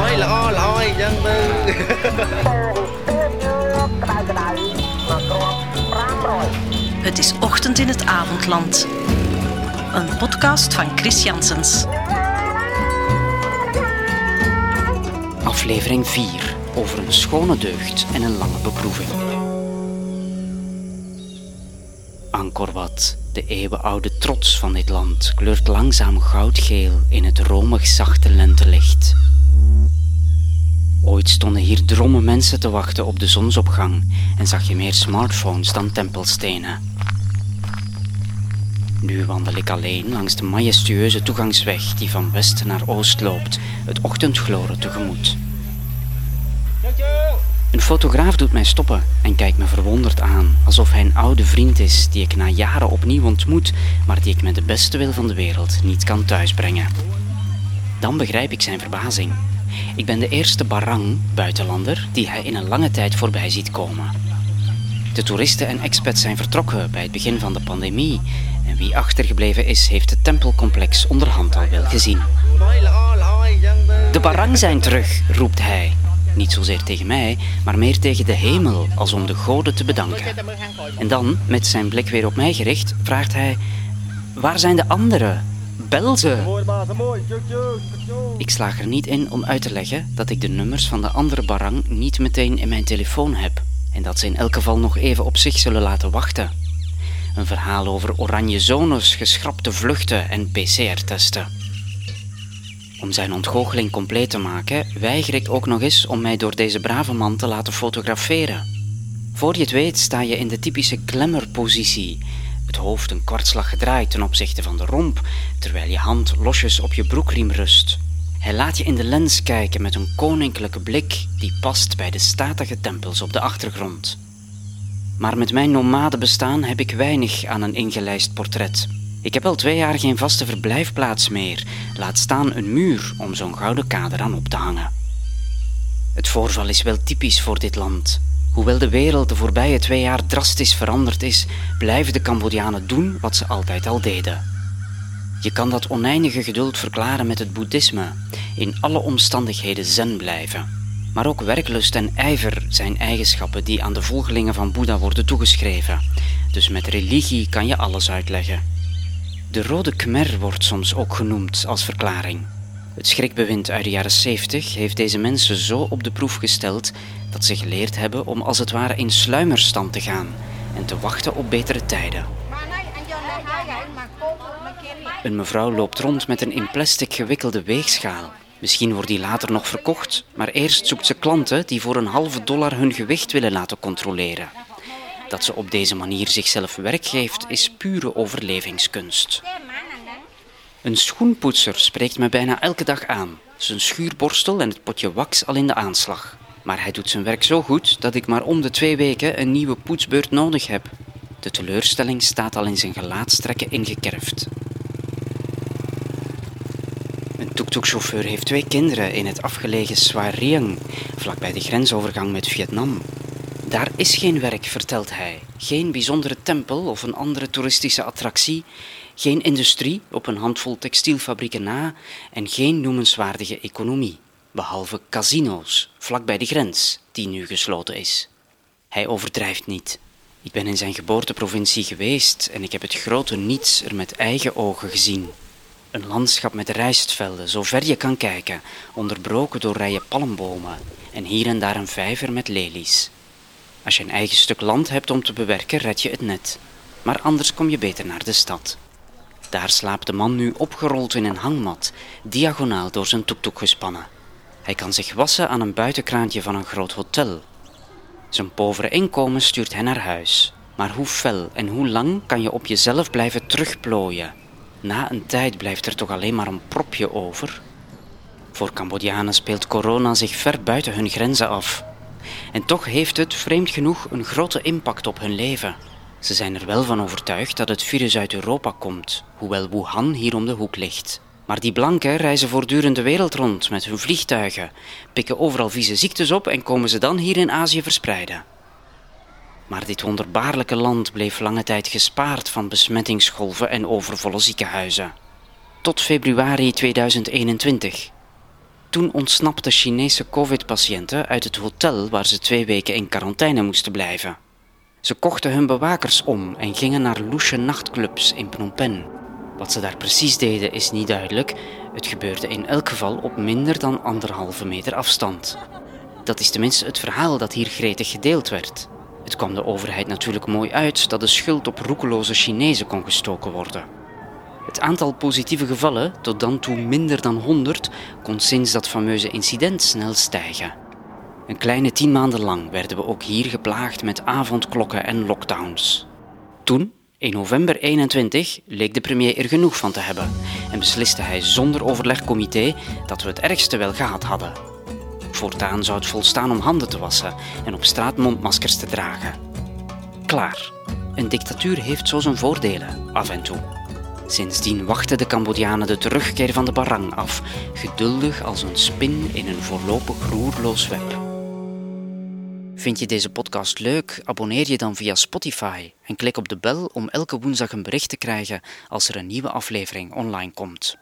Mooi,ល្អល្អអីចឹងទៅ Het is ochtend in het avondland. Een podcast van Chris Janssens. Aflevering 4 over een schone deugd en een lange beproeving. Angkor Wat, de eeuwenoude trots van dit land, kleurt langzaam goudgeel in het romig zachte lentelicht. Ooit stonden hier drommen mensen te wachten op de zonsopgang en zag je meer smartphones dan tempelstenen. Nu wandel ik alleen langs de majestueuze toegangsweg die van west naar oost loopt, het ochtendgloren tegemoet. Een fotograaf doet mij stoppen en kijkt me verwonderd aan, alsof hij een oude vriend is die ik na jaren opnieuw ontmoet, maar die ik met de beste wil van de wereld niet kan thuisbrengen. Dan begrijp ik zijn verbazing. Ik ben de eerste Barang-buitenlander die hij in een lange tijd voorbij ziet komen. De toeristen en expats zijn vertrokken bij het begin van de pandemie. En wie achtergebleven is, heeft het tempelcomplex onderhand al wel gezien. De Barang zijn terug, roept hij. Niet zozeer tegen mij, maar meer tegen de hemel, als om de goden te bedanken. En dan, met zijn blik weer op mij gericht, vraagt hij: Waar zijn de anderen? Bel ze! Ik slaag er niet in om uit te leggen dat ik de nummers van de andere barang niet meteen in mijn telefoon heb. En dat ze in elk geval nog even op zich zullen laten wachten. Een verhaal over oranje zones, geschrapte vluchten en PCR-testen. Om zijn ontgoocheling compleet te maken, weiger ik ook nog eens om mij door deze brave man te laten fotograferen. Voor je het weet sta je in de typische klemmerpositie het hoofd een kwartslag gedraaid ten opzichte van de romp, terwijl je hand losjes op je broekriem rust. Hij laat je in de lens kijken met een koninklijke blik die past bij de statige tempels op de achtergrond. Maar met mijn nomade bestaan heb ik weinig aan een ingelijst portret. Ik heb al twee jaar geen vaste verblijfplaats meer, laat staan een muur om zo'n gouden kader aan op te hangen. Het voorval is wel typisch voor dit land. Hoewel de wereld de voorbije twee jaar drastisch veranderd is, blijven de Cambodjanen doen wat ze altijd al deden. Je kan dat oneindige geduld verklaren met het boeddhisme, in alle omstandigheden zen blijven. Maar ook werklust en ijver zijn eigenschappen die aan de volgelingen van Boeddha worden toegeschreven. Dus met religie kan je alles uitleggen. De rode khmer wordt soms ook genoemd als verklaring. Het schrikbewind uit de jaren 70 heeft deze mensen zo op de proef gesteld dat ze geleerd hebben om als het ware in sluimerstand te gaan en te wachten op betere tijden. Een mevrouw loopt rond met een in plastic gewikkelde weegschaal. Misschien wordt die later nog verkocht, maar eerst zoekt ze klanten die voor een halve dollar hun gewicht willen laten controleren. Dat ze op deze manier zichzelf werk geeft, is pure overlevingskunst. Een schoenpoetser spreekt me bijna elke dag aan. Zijn schuurborstel en het potje wax al in de aanslag. Maar hij doet zijn werk zo goed dat ik maar om de twee weken een nieuwe poetsbeurt nodig heb. De teleurstelling staat al in zijn gelaatstrekken ingekerfd. Een tuk-tuk-chauffeur heeft twee kinderen in het afgelegen Soi Rieng, vlakbij de grensovergang met Vietnam. Daar is geen werk, vertelt hij. Geen bijzondere tempel of een andere toeristische attractie, geen industrie op een handvol textielfabrieken na en geen noemenswaardige economie, behalve casino's vlakbij de grens, die nu gesloten is. Hij overdrijft niet. Ik ben in zijn geboorteprovincie geweest en ik heb het grote niets er met eigen ogen gezien. Een landschap met rijstvelden, zover je kan kijken, onderbroken door rijen palmbomen en hier en daar een vijver met lelies. Als je een eigen stuk land hebt om te bewerken, red je het net. Maar anders kom je beter naar de stad. Daar slaapt de man nu opgerold in een hangmat, diagonaal door zijn toektoek gespannen. Hij kan zich wassen aan een buitenkraantje van een groot hotel. Zijn povere inkomen stuurt hij naar huis. Maar hoe fel en hoe lang kan je op jezelf blijven terugplooien? Na een tijd blijft er toch alleen maar een propje over. Voor Cambodjanen speelt corona zich ver buiten hun grenzen af. En toch heeft het, vreemd genoeg, een grote impact op hun leven. Ze zijn er wel van overtuigd dat het virus uit Europa komt, hoewel Wuhan hier om de hoek ligt. Maar die blanken reizen voortdurend de wereld rond met hun vliegtuigen, pikken overal vieze ziektes op en komen ze dan hier in Azië verspreiden. Maar dit wonderbaarlijke land bleef lange tijd gespaard van besmettingsgolven en overvolle ziekenhuizen. Tot februari 2021. Toen ontsnapten Chinese covid-patiënten uit het hotel waar ze twee weken in quarantaine moesten blijven. Ze kochten hun bewakers om en gingen naar loesje nachtclubs in Phnom Penh. Wat ze daar precies deden is niet duidelijk. Het gebeurde in elk geval op minder dan anderhalve meter afstand. Dat is tenminste het verhaal dat hier gretig gedeeld werd. Het kwam de overheid natuurlijk mooi uit dat de schuld op roekeloze Chinezen kon gestoken worden. Het aantal positieve gevallen, tot dan toe minder dan 100, kon sinds dat fameuze incident snel stijgen. Een kleine tien maanden lang werden we ook hier geplaagd met avondklokken en lockdowns. Toen, in november 21, leek de premier er genoeg van te hebben en besliste hij zonder overlegcomité dat we het ergste wel gehad hadden. Voortaan zou het volstaan om handen te wassen en op straat mondmaskers te dragen. Klaar. Een dictatuur heeft zo zijn voordelen, af en toe. Sindsdien wachten de Cambodjanen de terugkeer van de barang af, geduldig als een spin in een voorlopig roerloos web. Vind je deze podcast leuk? Abonneer je dan via Spotify en klik op de bel om elke woensdag een bericht te krijgen als er een nieuwe aflevering online komt.